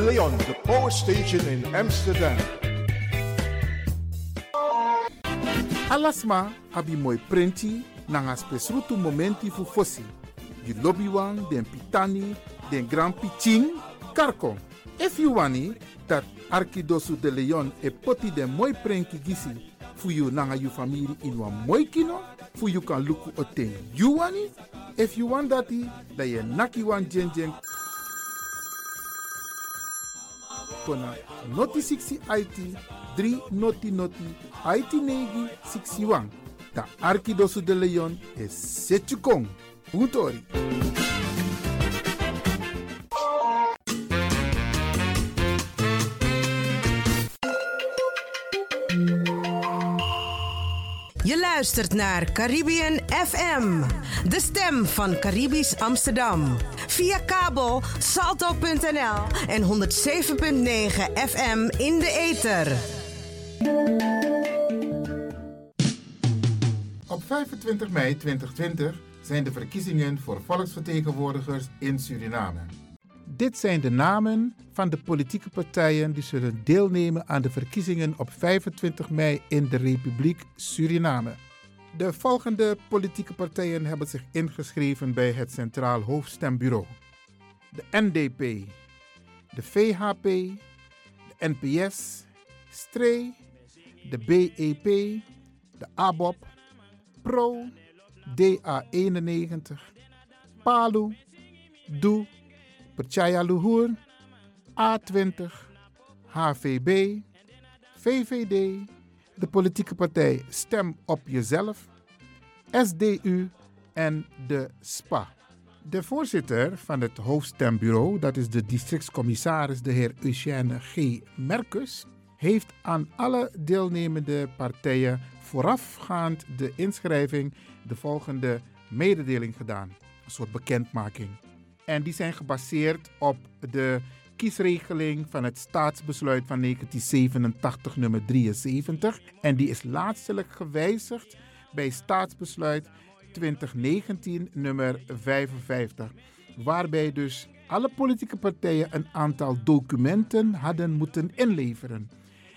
Leon, de Power Station in Amsterdam. Alasma abi moi prenti nanga spesrutu momenti fu fosi. You lobby wan, den pitani, den grand piching, karko. If you wani, dat Arkidosu de Leon e poti den moi prenki gisi fu you nanga you family in wan moi kino, fu you kan luku oten you wani. If you want dati, da ye naki wan jen kona noti 60 IT 3 noti noti IT negi 61. Da Arkidosu de Leon is Setchukong. Puntori. Je luistert naar Caribbean FM, de stem van Caribisch Amsterdam. Via kabel salto.nl en 107.9 FM in de ether. Op 25 mei 2020 zijn de verkiezingen voor volksvertegenwoordigers in Suriname. Dit zijn de namen van de politieke partijen die zullen deelnemen aan de verkiezingen op 25 mei in de Republiek Suriname. De volgende politieke partijen hebben zich ingeschreven bij het Centraal Hoofdstembureau: de NDP, de VHP, de NPS, STRE, de BEP, de ABOP, Pro, DA91, Palu, Doe, Percaya Luhur, A20, HVB, VVD, de politieke partij Stem op Jezelf, SDU en de SPA. De voorzitter van het hoofdstembureau, dat is de districtscommissaris de heer Eugène G. Merkus, heeft aan alle deelnemende partijen voorafgaand de inschrijving de volgende mededeling gedaan. Een soort bekendmaking. En die zijn gebaseerd op de kiesregeling van het staatsbesluit van 1987, nummer 73. En die is laatstelijk gewijzigd bij staatsbesluit 2019, nummer 55. Waarbij dus alle politieke partijen een aantal documenten hadden moeten inleveren.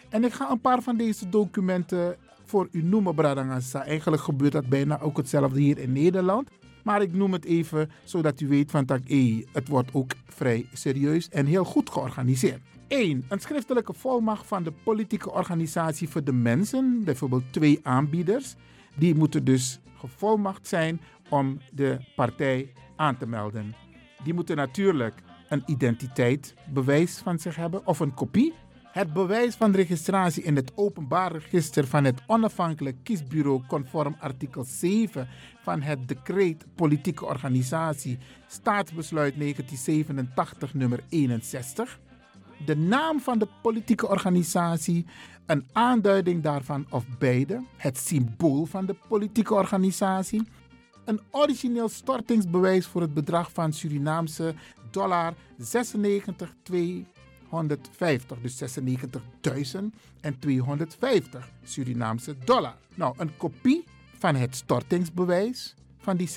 En ik ga een paar van deze documenten voor u noemen, Bradangasa. Eigenlijk gebeurt dat bijna ook hetzelfde hier in Nederland. Maar ik noem het even zodat u weet van dat hey, het wordt ook vrij serieus en heel goed georganiseerd. 1. Een schriftelijke volmacht van de politieke organisatie voor de mensen, bijvoorbeeld twee aanbieders. Die moeten dus gevolmacht zijn om de partij aan te melden. Die moeten natuurlijk een identiteitsbewijs van zich hebben of een kopie het bewijs van registratie in het openbaar register van het onafhankelijk kiesbureau conform artikel 7 van het decreet politieke organisatie staatsbesluit 1987 nummer 61. De naam van de politieke organisatie, een aanduiding daarvan of beide, het symbool van de politieke organisatie, een origineel stortingsbewijs voor het bedrag van Surinaamse dollar 96,2 150, dus 96.250 Surinaamse dollar. Nou, een kopie van het stortingsbewijs van die 96.250,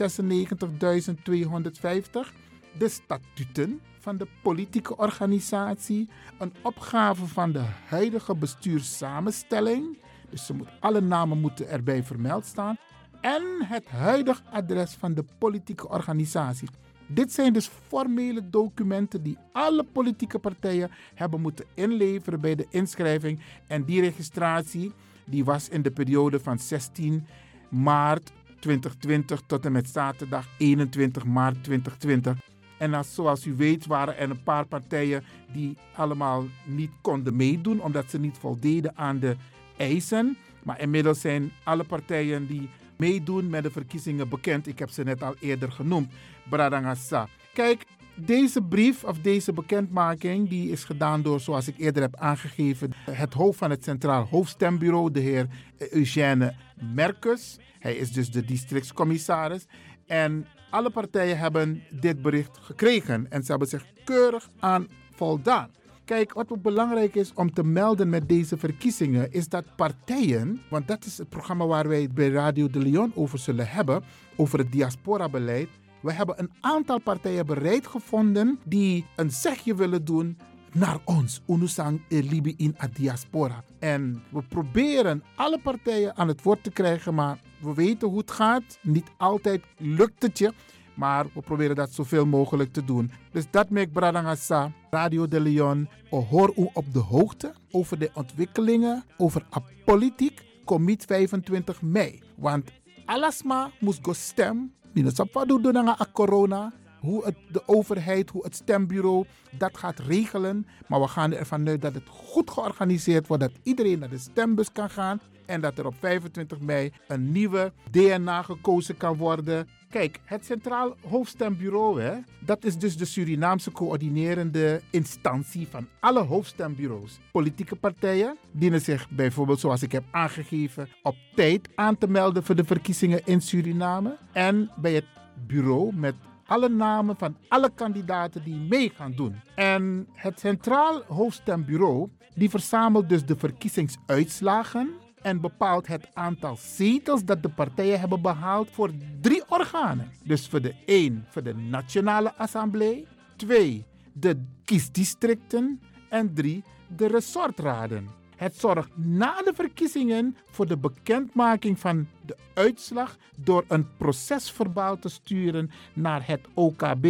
de statuten van de politieke organisatie, een opgave van de huidige bestuurssamenstelling, dus ze moet, alle namen moeten erbij vermeld staan, en het huidige adres van de politieke organisatie. Dit zijn dus formele documenten die alle politieke partijen hebben moeten inleveren bij de inschrijving. En die registratie die was in de periode van 16 maart 2020 tot en met zaterdag 21 maart 2020. En als, zoals u weet waren er een paar partijen die allemaal niet konden meedoen omdat ze niet voldeden aan de eisen. Maar inmiddels zijn alle partijen die meedoen met de verkiezingen bekend. Ik heb ze net al eerder genoemd. Bradangasa. Kijk, deze brief of deze bekendmaking die is gedaan door, zoals ik eerder heb aangegeven, het hoofd van het Centraal Hoofdstembureau, de heer Eugène Merkus. Hij is dus de districtscommissaris. En alle partijen hebben dit bericht gekregen en ze hebben zich keurig aan voldaan. Kijk, wat belangrijk is om te melden met deze verkiezingen, is dat partijen, want dat is het programma waar wij bij Radio de Leon over zullen hebben, over het diaspora-beleid. We hebben een aantal partijen bereid gevonden die een zegje willen doen naar ons, Unusang Libi in a diaspora. En we proberen alle partijen aan het woord te krijgen, maar we weten hoe het gaat. Niet altijd lukt het je. Maar we proberen dat zoveel mogelijk te doen. Dus dat maakt Bradangasa, Radio de Leon. Hoor u op de hoogte over de ontwikkelingen over a politiek. Commit 25 mei. Want alasma moest go stem. Minusapa doen a corona hoe het, de overheid, hoe het stembureau dat gaat regelen. Maar we gaan ervan uit dat het goed georganiseerd wordt, dat iedereen naar de stembus kan gaan. En dat er op 25 mei een nieuwe DNA gekozen kan worden. Kijk, het Centraal Hoofdstembureau, hè, dat is dus de Surinaamse coördinerende instantie van alle hoofdstembureaus. Politieke partijen dienen zich bijvoorbeeld, zoals ik heb aangegeven, op tijd aan te melden voor de verkiezingen in Suriname. En bij het bureau met alle namen van alle kandidaten die mee gaan doen. En het Centraal Hoofdstembureau die verzamelt dus de verkiezingsuitslagen en bepaalt het aantal zetels dat de partijen hebben behaald voor drie organen. Dus voor de één voor de Nationale Assemblée, twee de kiesdistricten en drie de resortraden. Het zorgt na de verkiezingen voor de bekendmaking van de uitslag door een procesverbaal te sturen naar het OKB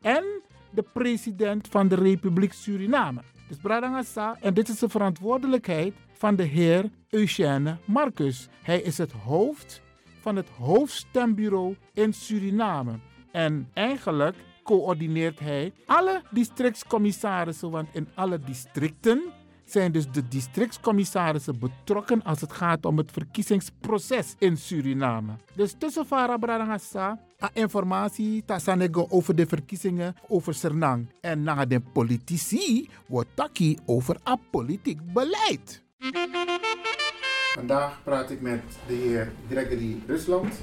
en de president van de Republiek Suriname. Dus Bradangasa, en dit is de verantwoordelijkheid van de heer Eugène Marcus. Hij is het hoofd van het hoofdstembureau in Suriname. En eigenlijk coördineert hij alle districtscommissarissen, want in alle districten zijn dus de districtscommissarissen betrokken als het gaat om het verkiezingsproces in Suriname. Dus tussen Farah Bradangasa, informatie tasanego over de verkiezingen over Sernang. En na de politici wordt taki over a politiek beleid. Vandaag praat ik met de heer Gregory Rusland,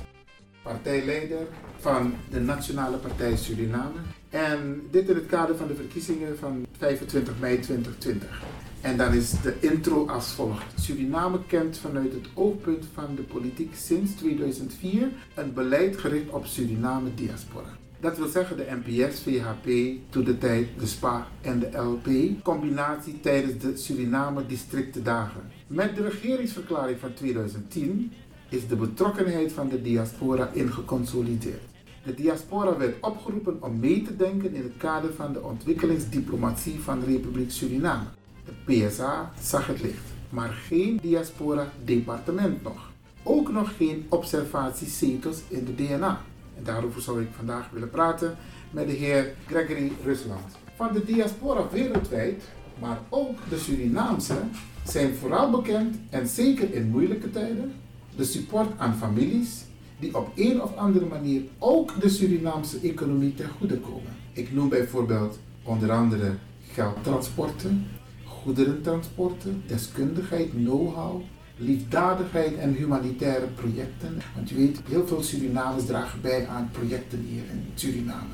partijleider van de Nationale Partij Suriname. En dit in het kader van de verkiezingen van 25 mei 2020. En dan is de intro als volgt. Suriname kent vanuit het oogpunt van de politiek sinds 2004 een beleid gericht op Suriname diaspora. Dat wil zeggen de NPS, VHP, toen de tijd de SPA en de LP, combinatie tijdens de Suriname districtendagen. Met de regeringsverklaring van 2010 is de betrokkenheid van de diaspora ingeconsolideerd. De diaspora werd opgeroepen om mee te denken in het kader van de ontwikkelingsdiplomatie van de Republiek Suriname. De PSA zag het licht, maar geen diaspora-departement nog. Ook nog geen observatiezetels in de DNA. Daarover zou ik vandaag willen praten met de heer Gregory Rusland. Van de diaspora wereldwijd, maar ook de Surinaamse, zijn vooral bekend en zeker in moeilijke tijden de support aan families die op een of andere manier ook de Surinaamse economie ten goede komen. Ik noem bijvoorbeeld onder andere geldtransporten, goederentransporten, deskundigheid, know-how, liefdadigheid en humanitaire projecten. Want je weet, heel veel Surinamers dragen bij aan projecten hier in Suriname.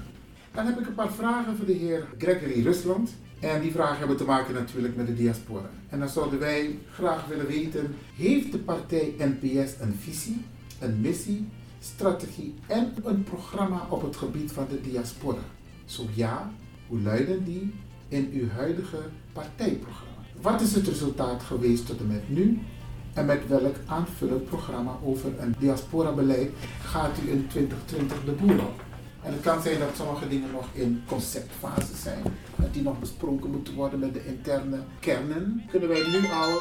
Dan heb ik een paar vragen voor de heer Gregory Rusland. En die vragen hebben te maken natuurlijk met de diaspora. En dan zouden wij graag willen weten, heeft de partij NPS een visie, een missie, strategie en een programma op het gebied van de diaspora? Zo ja, hoe luiden die in uw huidige partijprogramma? Wat is het resultaat geweest tot en met nu? En met welk aanvullend programma over een diaspora-beleid gaat u in 2020 de boel op? En het kan zijn dat sommige dingen nog in conceptfase zijn, dat die nog besproken moeten worden met de interne kernen. Kunnen wij nu al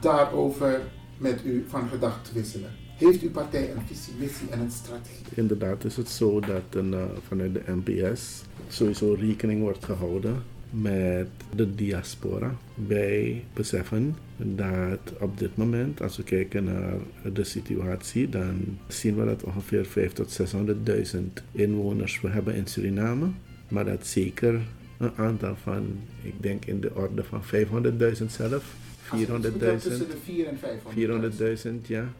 daarover met u van gedachten wisselen? Heeft uw partij een visie, missie en een strategie? Inderdaad is het zo dat een, uh, vanuit de NPS sowieso rekening wordt gehouden met de diaspora. Wij beseffen dat op dit moment, als we kijken naar de situatie, dan zien we dat ongeveer 500.000 tot 600.000 inwoners we hebben in Suriname. Maar dat zeker een aantal van, ik denk in de orde van 500.000 zelf, 400.000. Tussen de 4 en 400.000, ja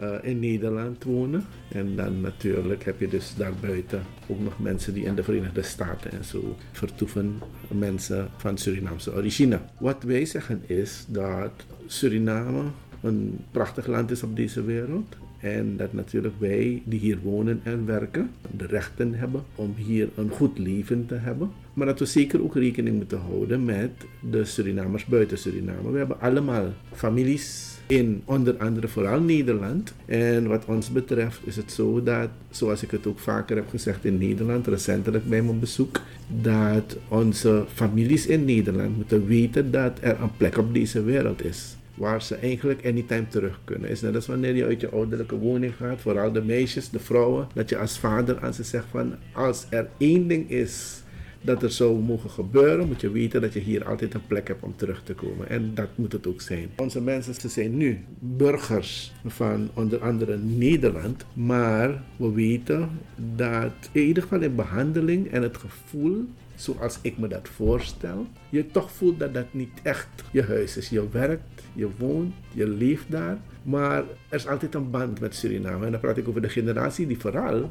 uh, in Nederland wonen. En dan natuurlijk heb je dus daarbuiten ook nog mensen die in de Verenigde Staten en zo vertoeven, mensen van Surinaamse origine. Wat wij zeggen is dat Suriname een prachtig land is op deze wereld. En dat natuurlijk wij die hier wonen en werken, de rechten hebben om hier een goed leven te hebben. Maar dat we zeker ook rekening moeten houden met de Surinamers buiten Suriname. We hebben allemaal families in onder andere vooral Nederland. En wat ons betreft is het zo dat, zoals ik het ook vaker heb gezegd in Nederland, recentelijk bij mijn bezoek, dat onze families in Nederland moeten weten dat er een plek op deze wereld is. Waar ze eigenlijk anytime terug kunnen. Is net als wanneer je uit je ouderlijke woning gaat, vooral de meisjes, de vrouwen, dat je als vader aan ze zegt van als er één ding is dat er zou mogen gebeuren, moet je weten dat je hier altijd een plek hebt om terug te komen. En dat moet het ook zijn. Onze mensen ze zijn nu burgers van onder andere Nederland, maar we weten dat in ieder geval in behandeling en het gevoel zoals ik me dat voorstel, je toch voelt dat dat niet echt je huis is. Je werkt, je woont, je leeft daar. Maar er is altijd een band met Suriname. En dan praat ik over de generatie die vooral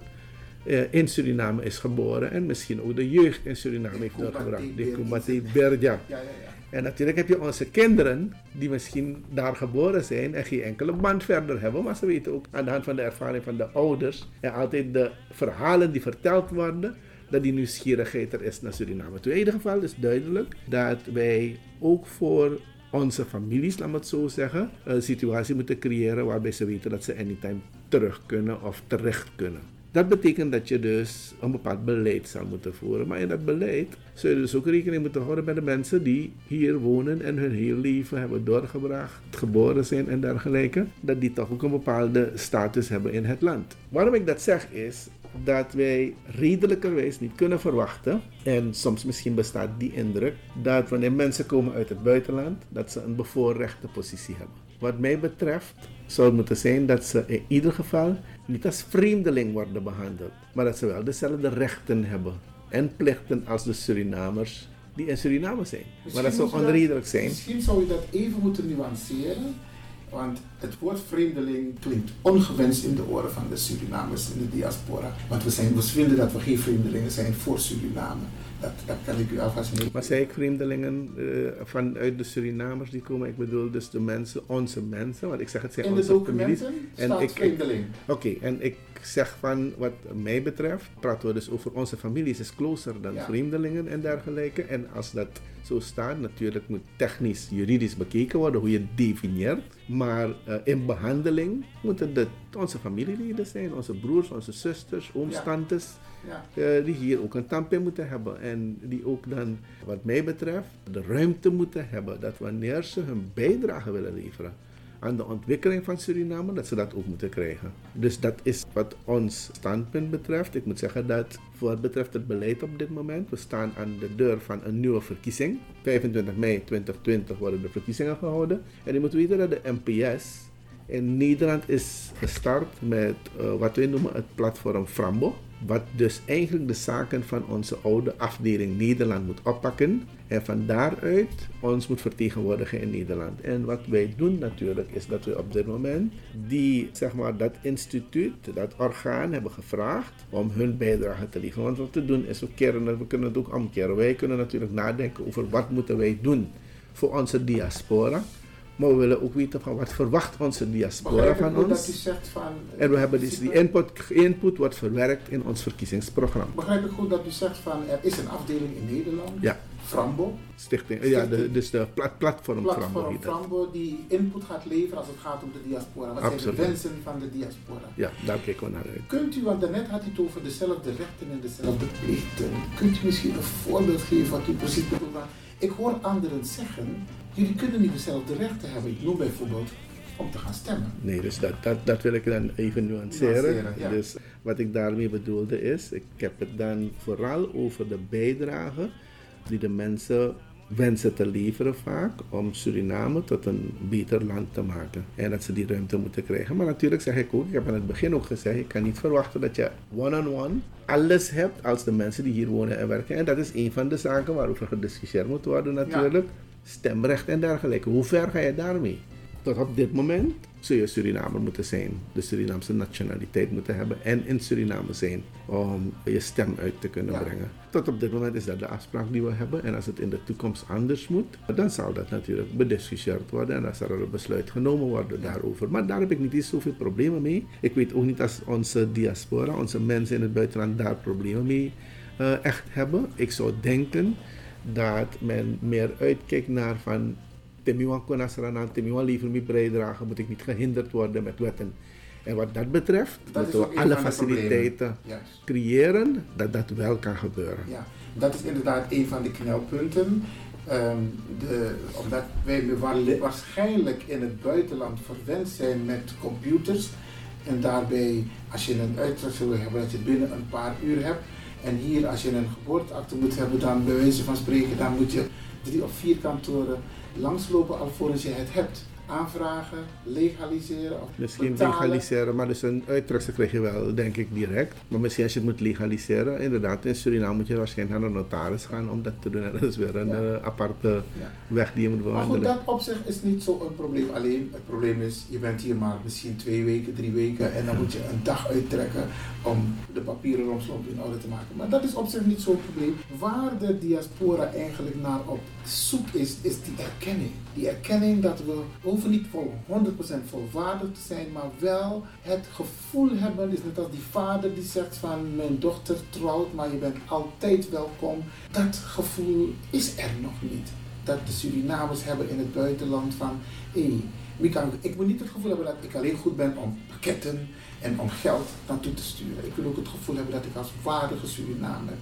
in Suriname is geboren en misschien ook de jeugd in Suriname heeft doorgebracht. De Kumate Berja. Ja, ja, ja. En natuurlijk heb je onze kinderen die misschien daar geboren zijn en geen enkele band verder hebben, maar ze weten ook aan de hand van de ervaring van de ouders en altijd de verhalen die verteld worden, dat die nieuwsgierigheid er is naar Suriname. In ieder geval is duidelijk dat wij ook voor onze families, laat me het zo zeggen, een situatie moeten creëren waarbij ze weten dat ze anytime terug kunnen of terecht kunnen. Dat betekent dat je dus een bepaald beleid zal moeten voeren. Maar in dat beleid zul je dus ook rekening moeten houden met de mensen die hier wonen en hun heel leven hebben doorgebracht, geboren zijn en dergelijke. Dat die toch ook een bepaalde status hebben in het land. Waarom ik dat zeg is dat wij redelijkerwijs niet kunnen verwachten, en soms misschien bestaat die indruk, dat wanneer mensen komen uit het buitenland, dat ze een bevoorrechte positie hebben. Wat mij betreft zou het moeten zijn dat ze in ieder geval niet als vreemdeling worden behandeld, maar dat ze wel dezelfde rechten hebben en plichten als de Surinamers die in Suriname zijn. maar dat zou onredelijk zijn. Misschien zou je dat even moeten nuanceren. Want het woord vreemdeling klinkt ongewenst in de oren van de Surinamers in de diaspora. Want we, zijn, we vinden dat we geen vreemdelingen zijn voor Suriname. Dat, dat kan ik u alvast mee. Maar zei ik vreemdelingen uh, vanuit de Surinamers die komen? Ik bedoel dus de mensen, onze mensen. Want ik zeg het zijn onze families. staat ik, vreemdeling. Oké, en ik zeg van wat mij betreft, praten we dus over onze families is closer dan Ja. vreemdelingen en dergelijke. En als dat zo staat, natuurlijk moet technisch, juridisch bekeken worden hoe je het definieert. Maar eh, in behandeling moeten het onze familieleden zijn, onze broers, onze zusters, ooms, Ja. tantes. Ja. eh, die hier ook een tandpijn moeten hebben. En die ook dan, wat mij betreft, de ruimte moeten hebben dat wanneer ze hun bijdrage willen leveren aan de ontwikkeling van Suriname, dat ze dat ook moeten krijgen. Dus dat is wat ons standpunt betreft. Ik moet zeggen dat voor wat betreft het beleid op dit moment, we staan aan de deur van een nieuwe verkiezing. 25 mei 2020 worden de verkiezingen gehouden. En je moet weten dat de NPS in Nederland is gestart met eh, wat wij noemen het platform Frambo. Wat dus eigenlijk de zaken van onze oude afdeling Nederland moet oppakken. En van daaruit ons moet vertegenwoordigen in Nederland. En wat wij doen natuurlijk is dat we op dit moment die, zeg maar, dat instituut, dat orgaan hebben gevraagd om hun bijdrage te leveren. Want wat we doen is, we, we kunnen het ook omkeren. Wij kunnen natuurlijk nadenken over wat moeten wij doen voor onze diaspora. Maar we willen ook weten van wat verwacht onze diaspora van ons. zegt van... En we hebben dus die input, input wordt verwerkt in ons verkiezingsprogramma. Begrijp ik goed dat u zegt van er is een afdeling in Nederland, Ja. Frambo, Stichting, ja, de, dus de plat, platform Frambo platform. Frambo, die input gaat leveren als het gaat om de diaspora. Wat zijn Absoluut. de wensen van de diaspora? Ja, daar kijken we naar uit. Kunt u, want daarnet had u het over dezelfde rechten en dezelfde plichten. Kunt u misschien een voorbeeld geven wat u precies bedoelt? Ik hoor anderen zeggen, jullie kunnen niet dezelfde rechten hebben. Ik noem bijvoorbeeld om te gaan stemmen. Nee, dus dat, dat, dat wil ik dan even nuanceren. Nuanceren, ja. Dus wat ik daarmee bedoelde is, ik heb het dan vooral over de bijdrage die de mensen wensen te leveren vaak om Suriname tot een beter land te maken. En dat ze die ruimte moeten krijgen. Maar natuurlijk zeg ik ook, ik heb aan het begin ook gezegd, je kan niet verwachten dat je one-on-one alles hebt als de mensen die hier wonen en werken. En dat is een van de zaken waarover gediscussieerd moet worden natuurlijk. Stemrecht en dergelijke. Hoe ver ga je daarmee? Tot op dit moment zul je Surinamer moeten zijn, de Surinaamse nationaliteit moeten hebben en in Suriname zijn om je stem uit te kunnen Ja. brengen. Tot op dit moment is dat de afspraak die we hebben en als het in de toekomst anders moet, dan zal dat natuurlijk bediscussieerd worden en dan zal er een besluit genomen worden daarover. Maar daar heb ik niet eens zoveel problemen mee. Ik weet ook niet als onze diaspora, onze mensen in het buitenland daar problemen mee eh, echt hebben. Ik zou denken dat men meer uitkijkt naar van Temiwan Konasrana, Temiwan liever mee bijdragen, moet ik niet gehinderd worden met wetten. En wat dat betreft, Dat moeten we alle faciliteiten creëren dat dat wel kan gebeuren. Ja, dat is inderdaad een van de knelpunten. Ehm, de, omdat wij wa- waarschijnlijk in het buitenland verwend zijn met computers. En daarbij, als je een uitdracht wil hebben, dat je binnen een paar uur hebt. En hier, als je een geboorteakte moet hebben, dan bij wijze van spreken, dan moet je drie of vier kantoren langslopen alvorens je het hebt. Aanvragen, legaliseren of Misschien betalen. legaliseren, maar dus een uittrekster krijg je wel, denk ik, direct. Maar misschien als je het moet legaliseren, inderdaad, in Suriname moet je waarschijnlijk naar de notaris gaan om dat te doen. En dat is weer een Ja. eh, aparte Ja. weg die je moet Maar goed, bewandelen. dat op zich is niet zo'n probleem. Alleen het probleem is, je bent hier maar misschien twee weken, drie weken en dan moet je een dag uittrekken om de papieren romslomp in orde te maken. Maar dat is op zich niet zo'n probleem. Waar de diaspora eigenlijk naar op zoek is, is die erkenning. Die erkenning dat we hoeven niet vol 100% volwaardig te zijn, maar wel het gevoel hebben, is net als die vader die zegt van mijn dochter trouwt, maar je bent altijd welkom. Dat gevoel is er nog niet dat de Surinamers hebben in het buitenland van hé, Ik, moet niet het gevoel hebben dat ik alleen goed ben om pakketten en om geld naartoe te sturen. Ik wil ook het gevoel hebben dat ik als waardige Surinamer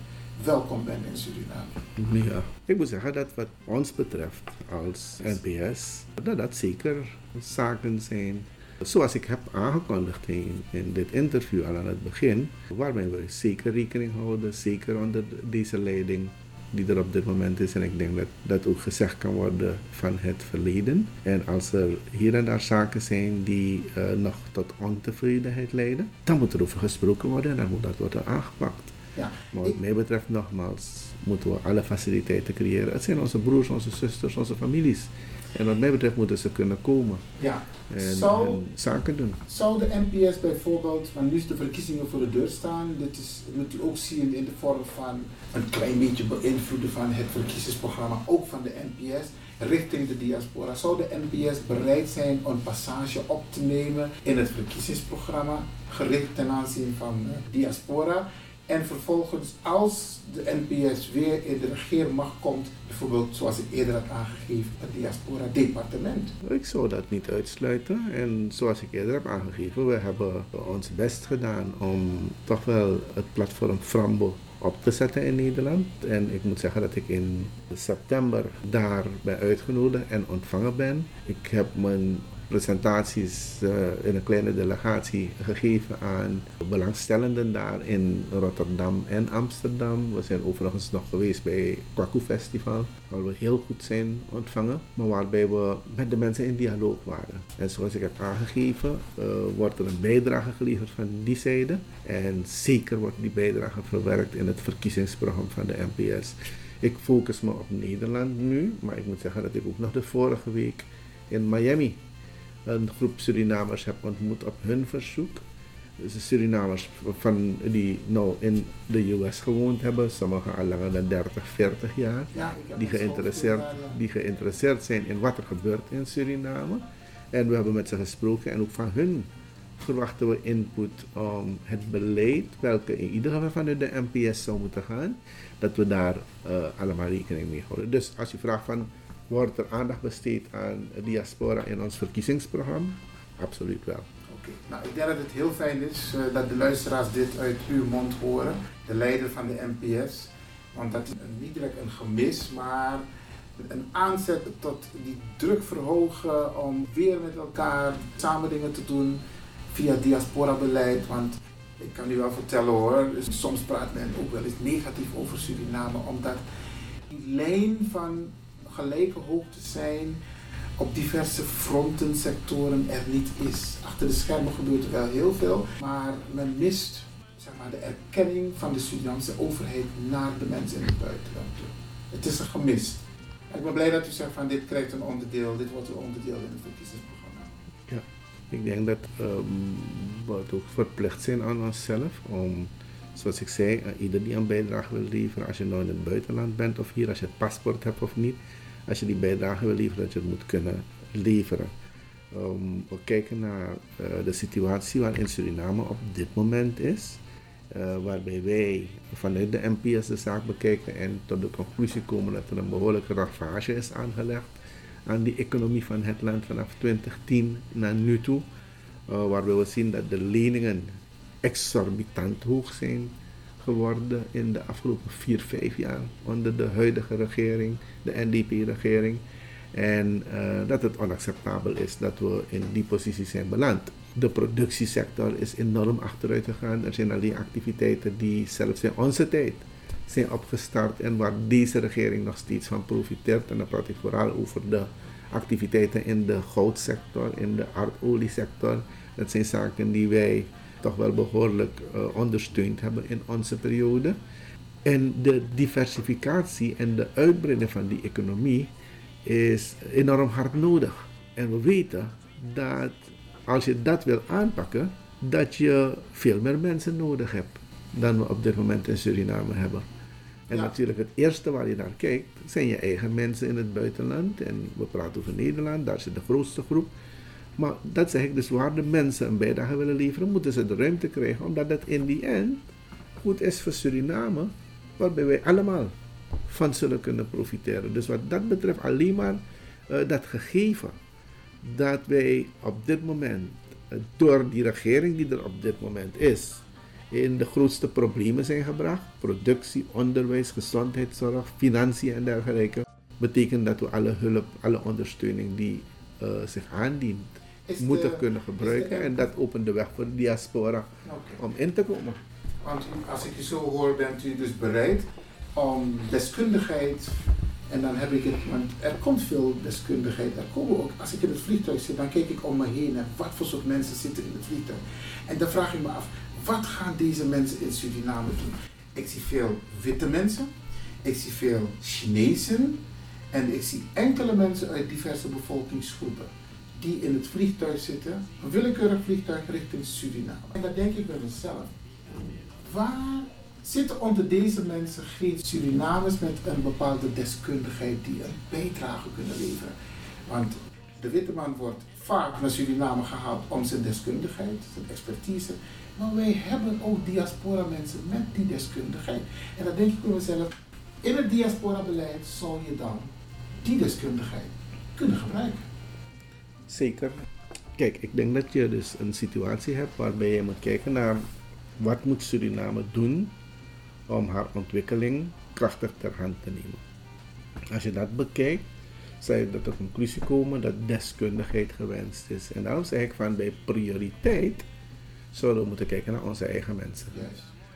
welkom ben in Suriname. Ik moet zeggen dat wat ons betreft als NPS, dat dat zeker zaken zijn Zoals ik heb aangekondigd in, in dit interview al aan het begin, waarmee we zeker rekening houden, zeker onder deze leiding die er op dit moment is. En ik denk dat dat ook gezegd kan worden van het verleden. En als er hier en daar zaken zijn die uh, nog tot ontevredenheid leiden, dan moet er over gesproken worden en dan moet dat worden aangepakt. Ja, maar wat mij betreft nogmaals, moeten we alle faciliteiten creëren. Het zijn onze broers, onze zusters, onze families. En wat mij betreft moeten ze kunnen komen. Ja. En, zou, zaken doen. Zou de NPS bijvoorbeeld, want nu is de verkiezingen voor de deur staan, dit is, moet u ook zien in de vorm van een klein beetje beïnvloeden van het verkiezingsprogramma, ook van de NPS, richting de diaspora. Zou de NPS bereid zijn om een passage op te nemen in het verkiezingsprogramma, gericht ten aanzien van de diaspora? En vervolgens, als de NPS weer in de regeermacht komt, bijvoorbeeld zoals ik eerder had aangegeven, het diaspora-departement. Ik zou dat niet uitsluiten. En zoals ik eerder heb aangegeven, we hebben ons best gedaan om toch wel het platform Frambo op te zetten in Nederland. En ik moet zeggen dat ik in september daar ben uitgenodigd en ontvangen ben. Ik heb mijn presentaties uh, in een kleine delegatie gegeven aan belangstellenden daar in Rotterdam en Amsterdam. We zijn overigens nog geweest bij Kwaku Festival, waar we heel goed zijn ontvangen, maar waarbij we met de mensen in dialoog waren. En zoals ik heb aangegeven, uh, wordt er een bijdrage geleverd van die zijde. En zeker wordt die bijdrage verwerkt in het verkiezingsprogramma van de NPS. Ik focus me op Nederland nu, maar ik moet zeggen dat ik ook nog de vorige week in Miami een groep Surinamers heb ontmoet op hun verzoek. Dus Surinamers van, die nou in de US gewoond hebben, sommigen al langer dan 30, 40 jaar, die, geïnteresseerd, die geïnteresseerd zijn in wat er gebeurt in Suriname. En we hebben met ze gesproken en ook van hun verwachten we input om het beleid, welke in ieder geval vanuit de NPS zou moeten gaan, dat we daar uh, allemaal rekening mee houden. Dus als je vraagt van Wordt er aandacht besteed aan diaspora in ons verkiezingsprogramma? Absoluut wel. Oké, nou ik denk dat het heel fijn is uh, dat de luisteraars dit uit uw mond horen, de leider van de NPS. Want dat is niet direct een gemis, maar een aanzet tot die druk verhogen om weer met elkaar samen dingen te doen via diaspora-beleid. Want ik kan u wel vertellen hoor, dus soms praat men ook wel eens negatief over Suriname, omdat die lijn van gelijke hoogte zijn op diverse fronten, sectoren er niet is. Achter de schermen gebeurt er wel heel veel, maar men mist zeg maar, de erkenning van de Surinaamse overheid naar de mensen in het buitenland Het is er gemist. Ik ben blij dat u zegt van dit krijgt een onderdeel, dit wordt een onderdeel in het verkiezingsprogramma. Ja, ik denk dat um, we ook verplicht zijn aan onszelf om zoals ik zei, uh, ieder die een bijdrage wil leveren, als je nou in het buitenland bent of hier, als je het paspoort hebt of niet, als je die bijdrage wil leveren, dat je het moet kunnen leveren. Um, we kijken naar uh, de situatie waarin Suriname op dit moment is. Uh, waarbij wij vanuit de NPS de zaak bekijken en tot de conclusie komen dat er een behoorlijke ravage is aangelegd aan die economie van het land vanaf 2010 naar nu toe. Uh, waarbij we zien dat de leningen exorbitant hoog zijn geworden in de afgelopen 4, 5 jaar onder de huidige regering, de NDP-regering. En uh, dat het onacceptabel is dat we in die positie zijn beland. De productiesector is enorm achteruit gegaan. Er zijn alleen activiteiten die zelfs in onze tijd zijn opgestart en waar deze regering nog steeds van profiteert. En dan praat ik vooral over de activiteiten in de goudsector, in de aardoliesector. Dat zijn zaken die wij toch wel behoorlijk uh, ondersteund hebben in onze periode. En de diversificatie en de uitbreiding van die economie is enorm hard nodig. En we weten dat als je dat wil aanpakken, dat je veel meer mensen nodig hebt dan we op dit moment in Suriname hebben. En natuurlijk het eerste waar je naar kijkt, zijn je eigen mensen in het buitenland. En we praten over Nederland, daar zit de grootste groep. Maar dat zeg ik dus, waar de mensen een bijdrage willen leveren, moeten ze de ruimte krijgen, omdat dat in die end goed is voor Suriname, waarbij wij allemaal van zullen kunnen profiteren. Dus wat dat betreft alleen maar uh, dat gegeven dat wij op dit moment, eh, door die regering die er op dit moment is, in de grootste problemen zijn gebracht. Productie, onderwijs, gezondheidszorg, financiën en dergelijke. Betekent dat we alle hulp, alle ondersteuning die eh, zich aandient, Is de- moeten kunnen de- gebruiken. En dat opent de weg voor de diaspora om in te komen. Want als ik je zo hoor, bent u dus bereid om deskundigheid. En dan heb ik het, want er komt veel deskundigheid. Er komen ook, als ik in het vliegtuig zit, dan kijk ik om me heen en wat voor soort mensen zitten in het vliegtuig. En dan vraag ik me af, wat gaan deze mensen in Suriname doen? Ik zie veel witte mensen, ik zie veel Chinezen en ik zie enkele mensen uit diverse bevolkingsgroepen die in het vliegtuig zitten, een willekeurig vliegtuig richting Suriname. En dan denk ik bij mezelf, waar zitten onder deze mensen geen Surinamers met een bepaalde deskundigheid die een bijdrage kunnen leveren? Want de witte man wordt vaak naar Suriname gehaald om zijn deskundigheid, zijn expertise. Maar wij hebben ook diaspora mensen met die deskundigheid. En dan denk ik bij mezelf, in het diaspora-beleid zou je dan die deskundigheid kunnen gebruiken. Zeker. Kijk, ik denk dat je dus een situatie hebt waarbij je moet kijken naar wat moet Suriname doen om haar ontwikkeling krachtig ter hand te nemen. Als je dat bekijkt, zou je tot de conclusie komen dat deskundigheid gewenst is. En daarom zeg ik van bij prioriteit zouden we moeten kijken naar onze eigen mensen.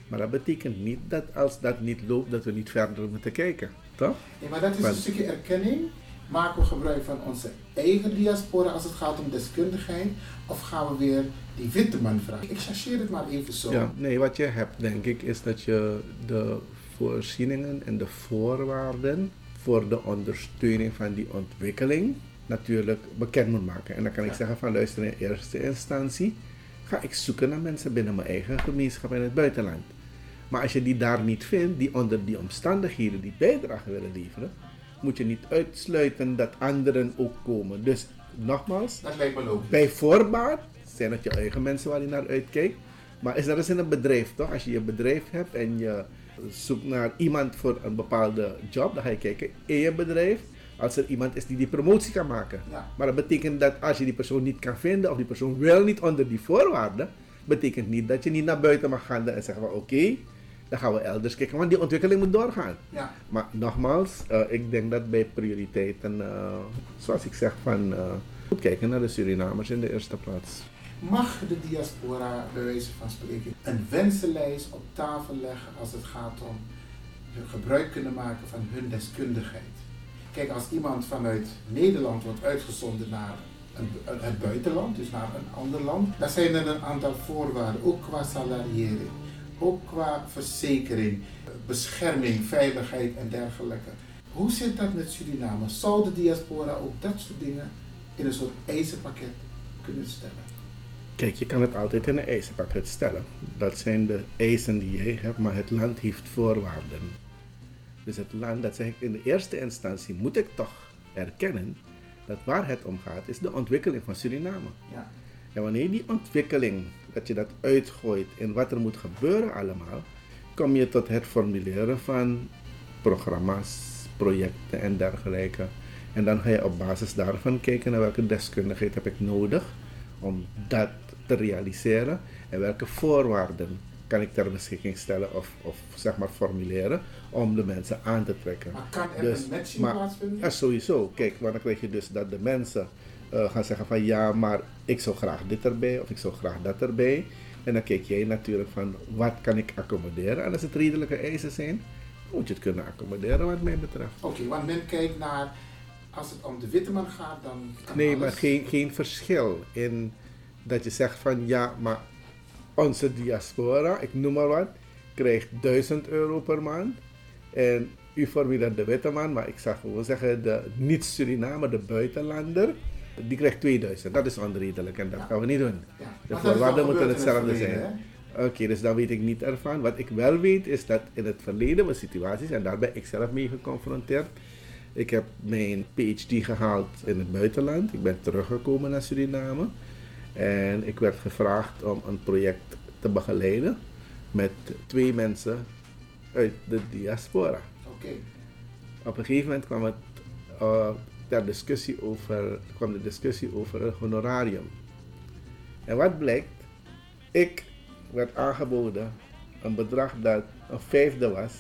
Maar dat betekent niet dat als dat niet loopt, dat we niet verder moeten kijken. Toch? Ja, maar dat is een stukje erkenning. Maken we gebruik van onze eigen diaspora als het gaat om deskundigheid? Of gaan we weer die witte man vragen? Ik chargeer het maar even zo. Ja, nee, wat je hebt denk ik is dat je de voorzieningen en de voorwaarden voor de ondersteuning van die ontwikkeling natuurlijk bekend moet maken. En dan kan ik Ja. zeggen van luister in eerste instantie ga ik zoeken naar mensen binnen mijn eigen gemeenschap in het buitenland. Maar als je die daar niet vindt, die onder die omstandigheden die bijdrage willen leveren, moet je niet uitsluiten dat anderen ook komen. Dus nogmaals, Dat lijkt me logisch. bij voorbaat zijn het je eigen mensen waar je naar uitkijkt. Maar is dat eens in een bedrijf toch? Als je je bedrijf hebt en je zoekt naar iemand voor een bepaalde job, dan ga je kijken in je bedrijf. Als er iemand is die die promotie kan maken. Ja. Maar dat betekent dat als je die persoon niet kan vinden of die persoon wil niet onder die voorwaarden, betekent niet dat je niet naar buiten mag gaan en zeggen van oké, dan gaan we elders kijken. Want die ontwikkeling moet doorgaan. Ja. Maar nogmaals, eh, ik denk dat bij prioriteiten, eh, zoals ik zeg, van eh, goed kijken naar de Surinamers in de eerste plaats. Mag de diaspora, bij wijze van spreken, een wensenlijst op tafel leggen als het gaat om gebruik kunnen maken van hun deskundigheid? Kijk, als iemand vanuit Nederland wordt uitgezonden naar het buitenland, dus naar een ander land, dan zijn er een aantal voorwaarden, ook qua salariering, ook qua verzekering, bescherming, veiligheid en dergelijke. Hoe zit dat met Suriname? Zou de diaspora ook dat soort dingen in een soort eisenpakket kunnen stellen? Kijk, je kan het altijd in een eisenpakket stellen. Dat zijn de eisen die jij hebt, maar het land heeft voorwaarden. Dus het land, dat zeg ik in de eerste instantie, moet ik toch erkennen dat waar het om gaat, is de ontwikkeling van Suriname. Ja. En wanneer die ontwikkeling, dat je dat uitgooit en wat er moet gebeuren allemaal, kom je tot het formuleren van programma's, projecten en dergelijke. En dan ga je op basis daarvan kijken naar welke deskundigheid heb ik nodig om dat te realiseren en welke voorwaarden kan ik ter beschikking stellen of, of zeg maar formuleren om de mensen aan te trekken. Maar kan er Dus, een matching plaatsvinden? Ja, sowieso. Kijk, maar dan krijg je dus dat de mensen eh, gaan zeggen van ja, maar ik zou graag dit erbij of ik zou graag dat erbij. En dan kijk jij natuurlijk van wat kan ik accommoderen. En als het redelijke eisen zijn, moet je het kunnen accommoderen wat mij betreft. Oké, want men kijkt naar, als het om de witte man gaat, dan kan Nee, alles. maar geen, geen verschil in dat je zegt van ja, maar onze diaspora, ik noem maar wat, krijgt 1000 euro per maand. En u formuleert de witte man, maar ik zou gewoon zeggen de niet-Surinamer, de buitenlander, die krijgt 2000. Dat is onredelijk en dat gaan we niet doen. De dat voorwaarden moeten hetzelfde zijn. Oké, dus dan weet ik niet ervan. Wat ik wel weet is dat in het verleden was situaties, en daar ben ik zelf mee geconfronteerd. Ik heb mijn PhD gehaald in het buitenland. Ik ben teruggekomen naar Suriname. En ik werd gevraagd om een project te begeleiden met twee mensen uit de diaspora. Oké. Op een gegeven moment kwam het eh, ter discussie over, kwam de discussie over een honorarium. En wat blijkt? Ik werd aangeboden een bedrag dat een vijfde was